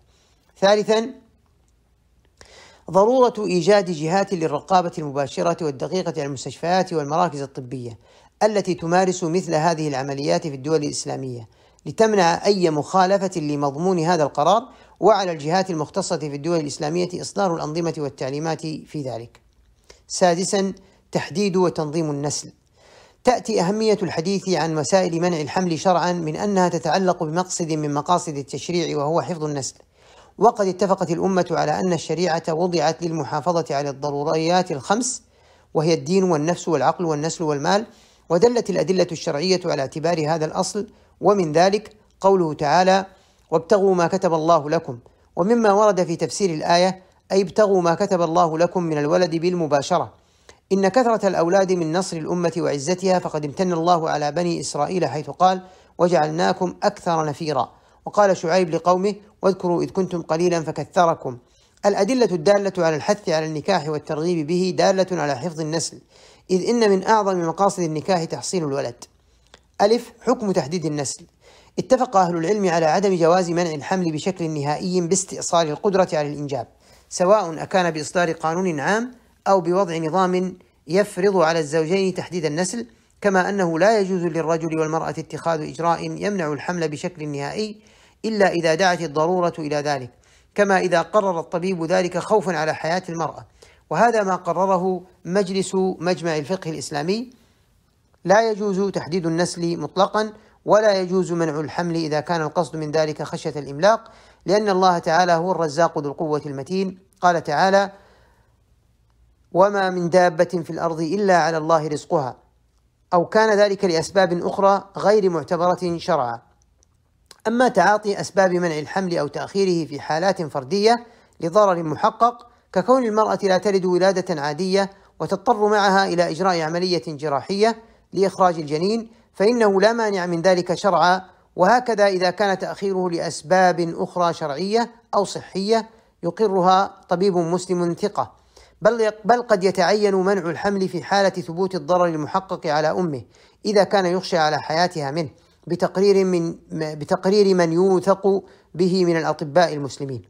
ثالثا ضرورة إيجاد جهات للرقابة المباشرة والدقيقة على المستشفيات والمراكز الطبية التي تمارس مثل هذه العمليات في الدول الإسلامية لتمنع أي مخالفة لمضمون هذا القرار وعلى الجهات المختصة في الدول الإسلامية إصدار الأنظمة والتعليمات في ذلك. سادسا تحديد وتنظيم النسل تأتي أهمية الحديث عن وسائل منع الحمل شرعا من أنها تتعلق بمقصد من مقاصد التشريع وهو حفظ النسل وقد اتفقت الأمة على أن الشريعة وضعت للمحافظة على الضروريات الخمس وهي الدين والنفس والعقل والنسل والمال ودلت الأدلة الشرعية على اعتبار هذا الأصل. ومن ذلك قوله تعالى وابتغوا ما كتب الله لكم ومما ورد في تفسير الآية أي ابتغوا ما كتب الله لكم من الولد بالمباشرة إن كثرة الأولاد من نصر الأمة وعزتها فقد امتن الله على بني إسرائيل حيث قال وجعلناكم أكثر نفيرا وقال شعيب لقومه واذكروا إذ كنتم قليلا فكثركم. الأدلة الدالة على الحث على النكاح والترغيب به دالة على حفظ النسل إذ إن من أعظم مقاصد النكاح تحصيل الولد. ألف حكم تحديد النسل. اتفق أهل العلم على عدم جواز منع الحمل بشكل نهائي باستئصال القدرة على الإنجاب سواء أكان بإصدار قانون عام أو بوضع نظام يفرض على الزوجين تحديد النسل كما أنه لا يجوز للرجل والمرأة اتخاذ إجراء يمنع الحمل بشكل نهائي إلا إذا دعت الضرورة إلى ذلك كما إذا قرر الطبيب ذلك خوفا على حياة المرأة. وهذا ما قرره مجلس مجمع الفقه الإسلامي. لا يجوز تحديد النسل مطلقا ولا يجوز منع الحمل إذا كان القصد من ذلك خشية الإملاق لأن الله تعالى هو الرزاق ذو القوة المتين. قال تعالى وما من دابة في الأرض إلا على الله رزقها. أو كان ذلك لأسباب أخرى غير معتبرة شرعا. أما تعاطي أسباب منع الحمل أو تأخيره في حالات فردية لضرر محقق ككون المرأة لا تلد ولادة عادية وتضطر معها إلى إجراء عملية جراحية لإخراج الجنين فإنه لا مانع من ذلك شرعا. وهكذا إذا كان تأخيره لأسباب أخرى شرعية أو صحية يقرها طبيب مسلم ثقة. بل بل قد يتعين منع الحمل في حالة ثبوت الضرر المحقق على أمه إذا كان يخشى على حياتها منه. بتقرير من بتقرير من يوثق به من الأطباء المسلمين.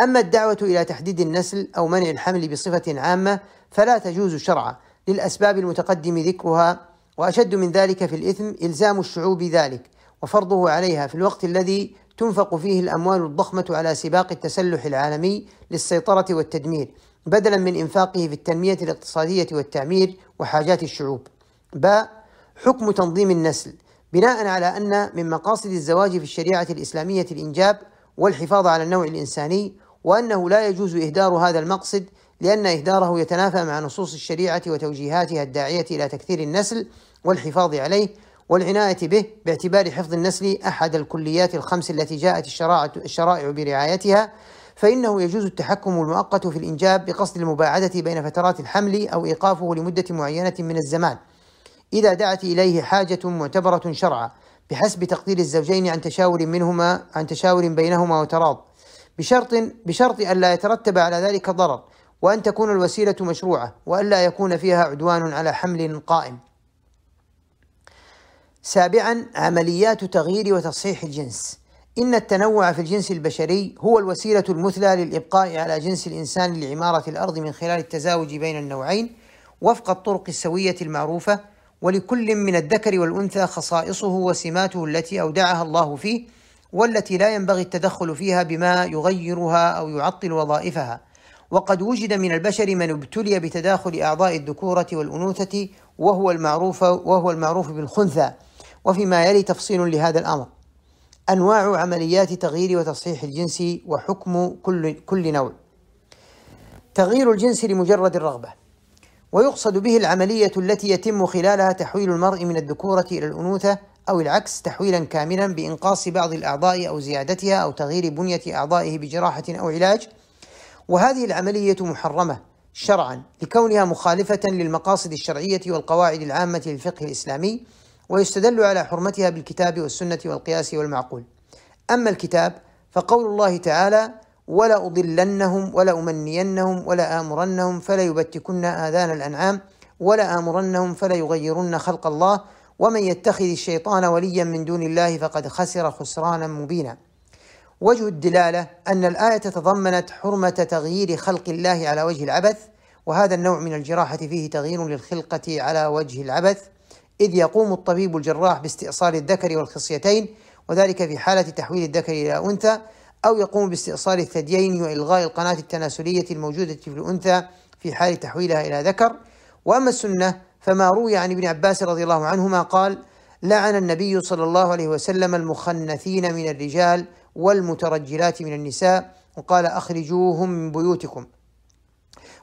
أما الدعوة إلى تحديد النسل أو منع الحمل بصفة عامة فلا تجوز شرعا للأسباب المتقدم ذكرها وأشد من ذلك في الإثم إلزام الشعوب ذلك وفرضه عليها في الوقت الذي تنفق فيه الأموال الضخمة على سباق التسلح العالمي للسيطرة والتدمير بدلا من إنفاقه في التنمية الاقتصادية والتعمير وحاجات الشعوب. باء حكم تنظيم النسل بناء على أن من مقاصد الزواج في الشريعة الإسلامية الإنجاب والحفاظ على النوع الإنساني وأنه لا يجوز إهدار هذا المقصد لأن إهداره يتنافى مع نصوص الشريعة وتوجيهاتها الداعية إلى تكثير النسل والحفاظ عليه والعناية به باعتبار حفظ النسل أحد الكليات الخمس التي جاءت الشرائع برعايتها فإنه يجوز التحكم المؤقت في الإنجاب بقصد المباعدة بين فترات الحمل أو إيقافه لمدة معينة من الزمان. إذا دعت إليه حاجة معتبرة شرعا بحسب تقدير الزوجين عن تشاور منهما عن تشاور بينهما وتراض بشرط بشرط ألا يترتب على ذلك ضرر وأن تكون الوسيلة مشروعة وألا يكون فيها عدوان على حمل قائم. سابعا عمليات تغيير وتصحيح الجنس. إن التنوع في الجنس البشري هو الوسيلة المثلى للإبقاء على جنس الإنسان لعمارة الأرض من خلال التزاوج بين النوعين وفق الطرق السوية المعروفة ولكل من الذكر والأنثى خصائصه وسماته التي أودعها الله فيه والتي لا ينبغي التدخل فيها بما يغيرها أو يعطل وظائفها. وقد وجد من البشر من ابتلي بتداخل أعضاء الذكورة والأنوثة وهو المعروف وهو المعروف بالخنثى. وفيما يلي تفصيل لهذا الأمر. أنواع عمليات تغيير وتصحيح الجنس وحكم كل كل نوع. تغيير الجنس لمجرد الرغبة. ويقصد به العملية التي يتم خلالها تحويل المرء من الذكورة إلى الأنوثة أو العكس تحويلا كاملا بإنقاص بعض الأعضاء أو زيادتها أو تغيير بنية أعضائه بجراحة أو علاج. وهذه العملية محرمة شرعا لكونها مخالفة للمقاصد الشرعية والقواعد العامة للفقه الإسلامي ويستدل على حرمتها بالكتاب والسنة والقياس والمعقول. أما الكتاب فقول الله تعالى ولا أضلنهم ولا أمنينهم ولا آمرنهم فلا يبتكن آذان الأنعام ولا آمرنهم فلا يغيرن خلق الله ومن يتخذ الشيطان وليا من دون الله فقد خسر خسرانا مبينا. وجه الدلالة أن الآية تضمنت حرمة تغيير خلق الله على وجه العبث وهذا النوع من الجراحة فيه تغيير للخلقة على وجه العبث إذ يقوم الطبيب الجراح باستئصال الذكر والخصيتين وذلك في حالة تحويل الذكر إلى أنثى أو يقوم باستئصال الثديين وإلغاء القناة التناسلية الموجودة في الأنثى في حال تحويلها إلى ذكر. وأما السنة فما روي عن ابن عباس رضي الله عنهما قال لعن النبي صلى الله عليه وسلم المخنثين من الرجال والمترجلات من النساء وقال أخرجوهم من بيوتكم.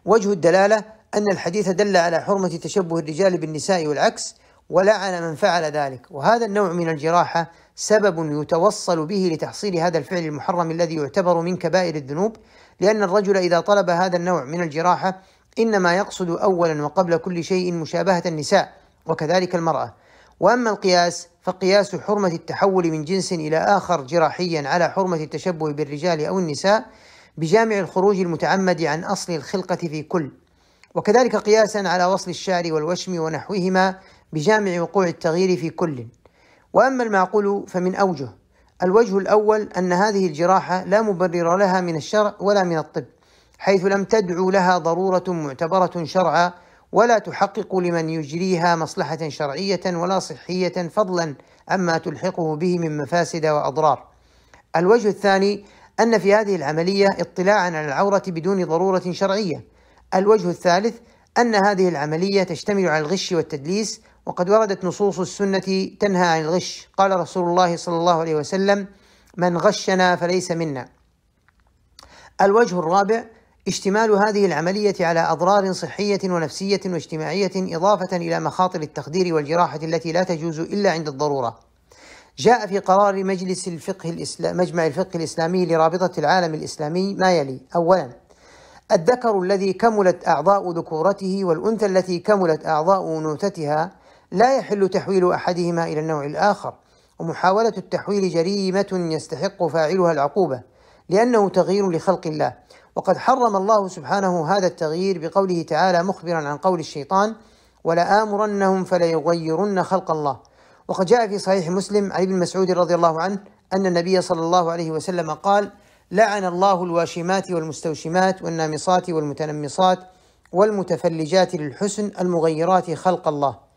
وجه الدلالة أن الحديث دل على حرمة تشبه الرجال بالنساء والعكس ولعن من فعل ذلك. وهذا النوع من الجراحة سبب يتوصل به لتحصيل هذا الفعل المحرم الذي يعتبر من كبائر الذنوب لأن الرجل إذا طلب هذا النوع من الجراحة إنما يقصد أولا وقبل كل شيء مشابهة النساء وكذلك المرأة. وأما القياس فقياس حرمة التحول من جنس إلى آخر جراحيا على حرمة التشبه بالرجال أو النساء بجامع الخروج المتعمد عن أصل الخلقة في كل. وكذلك قياسا على وصل الشعر والوشم ونحوهما بجامع وقوع التغيير في كل وأما المعقول فمن أوجه الوجه الأول أن هذه الجراحة لا مبرر لها من الشرع ولا من الطب حيث لم تدعو لها ضرورة معتبرة شرعا ولا تحقق لمن يجريها مصلحة شرعية ولا صحية فضلا عما تلحقه به من مفاسد وأضرار. الوجه الثاني أن في هذه العملية اطلاعا على العورة بدون ضرورة شرعية. الوجه الثالث أن هذه العملية تشتمل على الغش والتدليس وقد وردت نصوص السنة تنهى عن الغش. قال رسول الله صلى الله عليه وسلم من غشنا فليس منا. الوجه الرابع اشتمال هذه العملية على أضرار صحية ونفسية واجتماعية إضافة إلى مخاطر التخدير والجراحة التي لا تجوز إلا عند الضرورة. جاء في قرار مجلس الفقه الإسلام مجمع الفقه الإسلامي لرابطة العالم الإسلامي ما يلي. أولا الذكر الذي كملت أعضاء ذكورته والأنثى التي كملت أعضاء أنوثتها لا يحل تحويل أحدهما إلى النوع الآخر ومحاولة التحويل جريمة يستحق فاعلها العقوبة لأنه تغيير لخلق الله. وقد حرم الله سبحانه هذا التغيير بقوله تعالى مخبرا عن قول الشيطان ولآمرنهم فليغيرن خلق الله وقد جاء في صحيح مسلم عن ابن مسعود رضي الله عنه أن النبي صلى الله عليه وسلم قال لعن الله الواشمات والمستوشمات والنامصات والمتنمصات والمتفلجات للحسن المغيرات خلق الله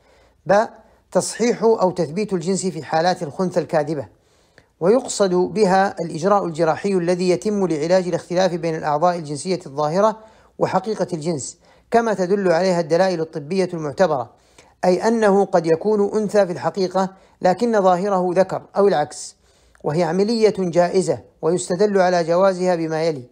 ب تصحيح أو تثبيت الجنس في حالات الخنثى الكاذبة. ويقصد بها الإجراء الجراحي الذي يتم لعلاج الاختلاف بين الأعضاء الجنسية الظاهرة وحقيقة الجنس كما تدل عليها الدلائل الطبية المعتبرة أي أنه قد يكون أنثى في الحقيقة لكن ظاهره ذكر أو العكس وهي عملية جائزة ويستدل على جوازها بما يلي.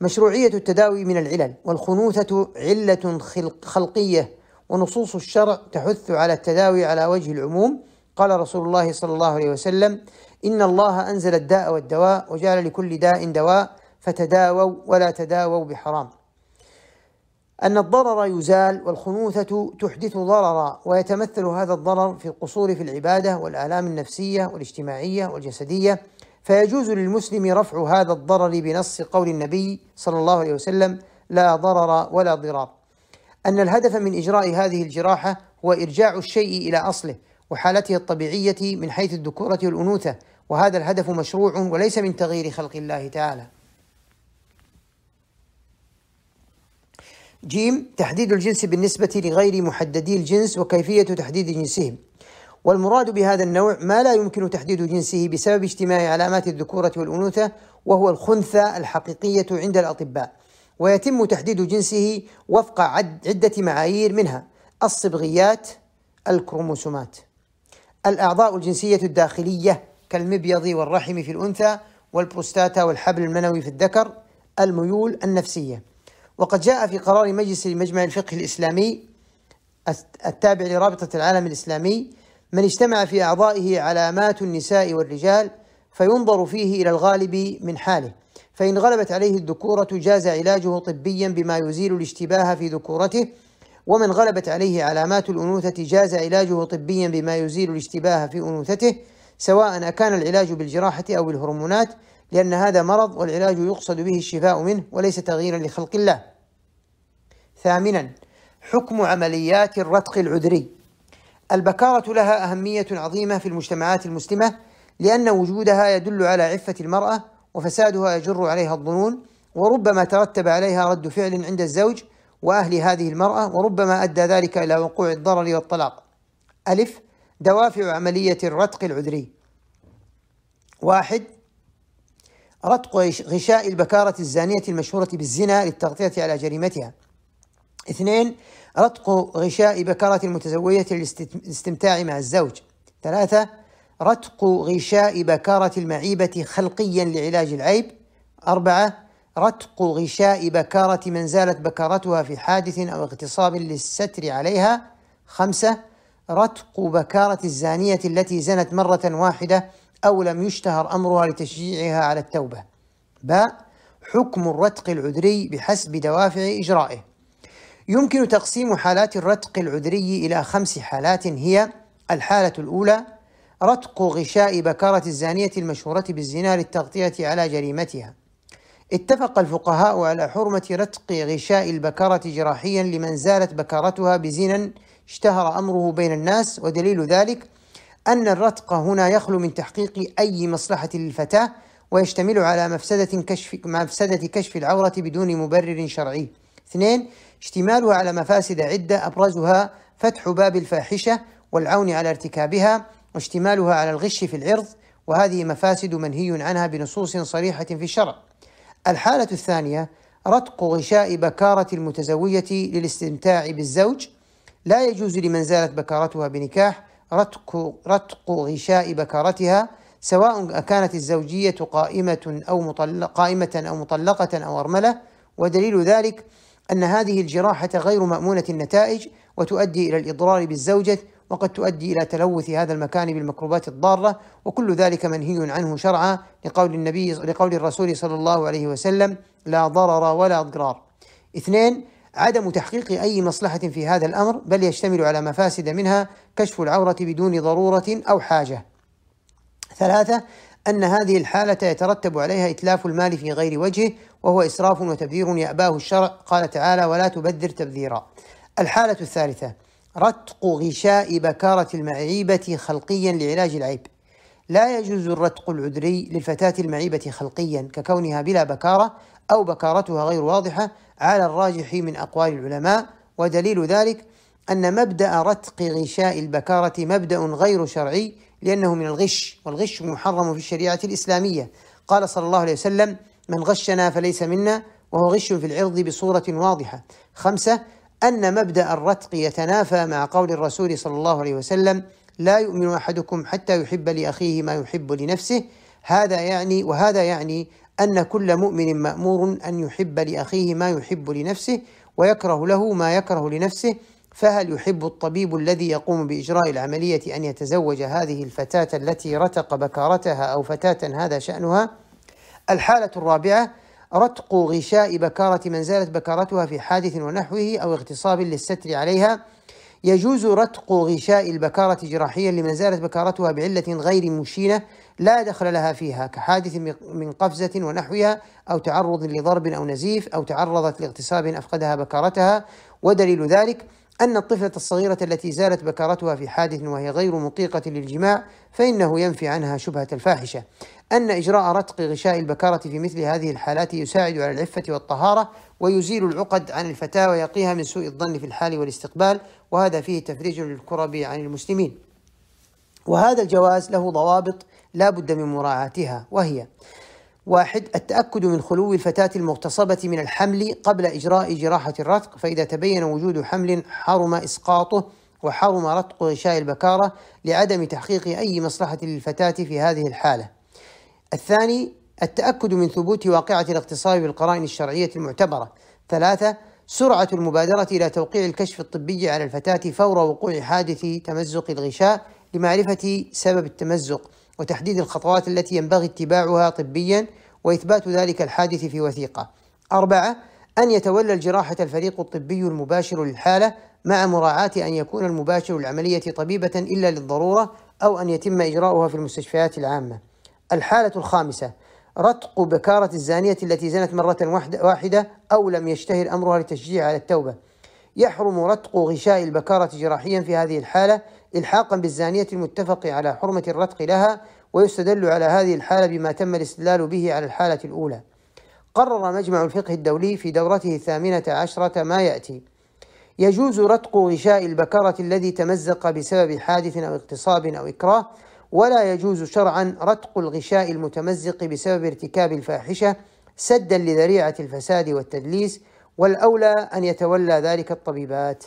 مشروعية التداوي من العلل والخنوثة علة خلقية. ونصوص الشرع تحث على التداوي على وجه العموم. قال رسول الله صلى الله عليه وسلم إن الله أنزل الداء والدواء وجعل لكل داء دواء فتداووا ولا تداووا بحرام. أن الضرر يزال والخنوثة تحدث ضررا ويتمثل هذا الضرر في القصور في العبادة والآلام النفسية والاجتماعية والجسدية. فيجوز للمسلم رفع هذا الضرر بنص قول النبي صلى الله عليه وسلم لا ضرر ولا ضرار. أن الهدف من إجراء هذه الجراحة هو إرجاع الشيء إلى أصله وحالته الطبيعية من حيث الذكورة والأنوثة وهذا الهدف مشروع وليس من تغيير خلق الله تعالى. جيم تحديد الجنس بالنسبة لغير محددي الجنس وكيفية تحديد جنسهم والمراد بهذا النوع ما لا يمكن تحديد جنسه بسبب اجتماع علامات الذكورة والأنوثة وهو الخنثى الحقيقية عند الأطباء. ويتم تحديد جنسه وفق عدة معايير منها الصبغيات الكروموسومات. الأعضاء الجنسية الداخلية كالمبيض والرحم في الأنثى والبروستاتا والحبل المنوي في الذكر الميول النفسية. وقد جاء في قرار مجلس مجمع الفقه الإسلامي التابع لرابطة العالم الإسلامي من اجتمع في أعضائه علامات النساء والرجال فينظر فيه إلى الغالب من حاله. فإن غلبت عليه الذكورة جاز علاجه طبيا بما يزيل الاشتباه في ذكورته ومن غلبت عليه علامات الأنوثة جاز علاجه طبيا بما يزيل الاشتباه في أنوثته سواء أكان العلاج بالجراحة أو بالهرمونات لأن هذا مرض والعلاج يقصد به الشفاء منه وليس تغييرا لخلق الله. ثامنا حكم عمليات الرتق العذري. البكارة لها أهمية عظيمة في المجتمعات المسلمة لأن وجودها يدل على عفة المرأة وفسادها يجر عليها الظنون وربما ترتب عليها رد فعل عند الزوج وأهل هذه المرأة وربما أدى ذلك إلى وقوع الضرر والطلاق. ألف دوافع عملية الرتق العذري. واحد رتق غشاء البكارة الزانية المشهورة بالزنا للتغطية على جريمتها. اثنين رتق غشاء بكارة المتزوجة للاستمتاع مع الزوج. ثلاثة رتق غشاء بكارة المعيبة خلقيا لعلاج العيب. أربعة رتق غشاء بكارة من زالت بكارتها في حادث أو اغتصاب للستر عليها. خمسة رتق بكارة الزانية التي زنت مرة واحدة أو لم يشتهر أمرها لتشجيعها على التوبة باء حكم الرتق العذري بحسب دوافع إجرائه يمكن تقسيم حالات الرتق العذري إلى خمس حالات هي الحالة الأولى رتق غشاء بكارة الزانية المشهورة بالزنا للتغطية على جريمتها اتفق الفقهاء على حرمة رتق غشاء البكارة جراحيا لمن زالت بكارتها بزنا اشتهر أمره بين الناس ودليل ذلك أن الرتق هنا يخلو من تحقيق أي مصلحة للفتاة ويشتمل على مفسدة كشف مفسدة كشف العورة بدون مبرر شرعي. اثنين اشتمالها على مفاسد عدة أبرزها فتح باب الفاحشة والعون على ارتكابها واشتمالها على الغش في العرض وهذه مفاسد منهي عنها بنصوص صريحة في الشرع. الحالة الثانية رتق غشاء بكارة المتزوجة للاستمتاع بالزوج لا يجوز لمن زالت بكارتها بنكاح رتق رتق غشاء بكارتها سواء كانت الزوجية قائمة أو مطلق قائمة أو مطلقة أو أرملة ودليل ذلك أن هذه الجراحة غير مأمونة النتائج وتؤدي إلى الإضرار بالزوجة وقد تؤدي إلى تلوث هذا المكان بالميكروبات الضارة وكل ذلك منهي عنه شرعا لقول النبي لقول الرسول صلى الله عليه وسلم لا ضرر ولا ضرار اثنين عدم تحقيق أي مصلحة في هذا الأمر بل يشتمل على مفاسد منها كشف العورة بدون ضرورة أو حاجة. ثلاثة أن هذه الحالة يترتب عليها إتلاف المال في غير وجهه وهو إسراف وتبذير يأباه الشرع. قال تعالى ولا تبذر تبذيرا الحالة الثالثة رتق غشاء بكارة المعيبة خلقيا لعلاج العيب. لا يجوز الرتق العذري للفتاة المعيبة خلقيا ككونها بلا بكارة أو بكارتها غير واضحة على الراجح من أقوال العلماء. ودليل ذلك أن مبدأ رتق غشاء البكارة مبدأ غير شرعي لأنه من الغش والغش محرم في الشريعة الإسلامية. قال صلى الله عليه وسلم من غشنا فليس منا وهو غش في العرض بصورة واضحة. خمسة أن مبدأ الرتق يتنافى مع قول الرسول صلى الله عليه وسلم لا يؤمن أحدكم حتى يحب لأخيه ما يحب لنفسه هذا يعني وهذا يعني أن كل مؤمن مأمور أن يحب لأخيه ما يحب لنفسه ويكره له ما يكره لنفسه فهل يحب الطبيب الذي يقوم بإجراء العملية أن يتزوج هذه الفتاة التي رتق بكارتها أو فتاة هذا شأنها؟ الحالة الرابعة رتق غشاء بكارة من زالت بكارتها في حادث ونحوه أو اغتصاب للستر عليها. يجوز رتق غشاء البكارة جراحيا لمن زالت بكارتها بعلة غير مشينة لا دخل لها فيها كحادث من قفزة ونحوها أو تعرض لضرب أو نزيف أو تعرضت لاغتصاب أفقدها بكارتها. ودليل ذلك أن الطفلة الصغيرة التي زالت بكارتها في حادث وهي غير مطيقة للجماع فإنه ينفي عنها شبهة الفاحشة. أن إجراء رتق غشاء البكارة في مثل هذه الحالات يساعد على العفة والطهارة ويزيل العقد عن الفتاة ويقيها من سوء الظن في الحال والاستقبال وهذا فيه تفريج للكرب عن المسلمين. وهذا الجواز له ضوابط لا بد من مراعاتها وهي واحد التأكد من خلو الفتاة المغتصبة من الحمل قبل إجراء جراحة الرتق فإذا تبين وجود حمل حرم إسقاطه وحرم رتق غشاء البكارة لعدم تحقيق أي مصلحة للفتاة في هذه الحالة. الثاني التأكد من ثبوت واقعة الاغتصاب بالقرائن الشرعية المعتبرة. ثلاثة سرعة المبادرة إلى توقيع الكشف الطبي على الفتاة فور وقوع حادث تمزق الغشاء لمعرفة سبب التمزق وتحديد الخطوات التي ينبغي اتباعها طبيا وإثبات ذلك الحادث في وثيقة. أربعة أن يتولى الجراحة الفريق الطبي المباشر للحالة مع مراعاة أن يكون المباشر العملية طبيبة إلا للضرورة أو أن يتم إجراؤها في المستشفيات العامة. الحالة الخامسة رتق بكارة الزانية التي زنت مرة واحدة أو لم يشتهر أمرها لتشجيع على التوبة. يحرم رتق غشاء البكارة جراحيا في هذه الحالة إلحاقا بالزانية المتفق على حرمة الرتق لها ويستدل على هذه الحالة بما تم الاستدلال به على الحالة الأولى قرر مجمع الفقه الدولي في دورته الثامنة عشرة ما يأتي يجوز رتق غشاء البكرة الذي تمزق بسبب حادث أو اغتصاب أو إكراه ولا يجوز شرعا رتق الغشاء المتمزق بسبب ارتكاب الفاحشة سدا لذريعة الفساد والتدليس والأولى أن يتولى ذلك الطبيبات.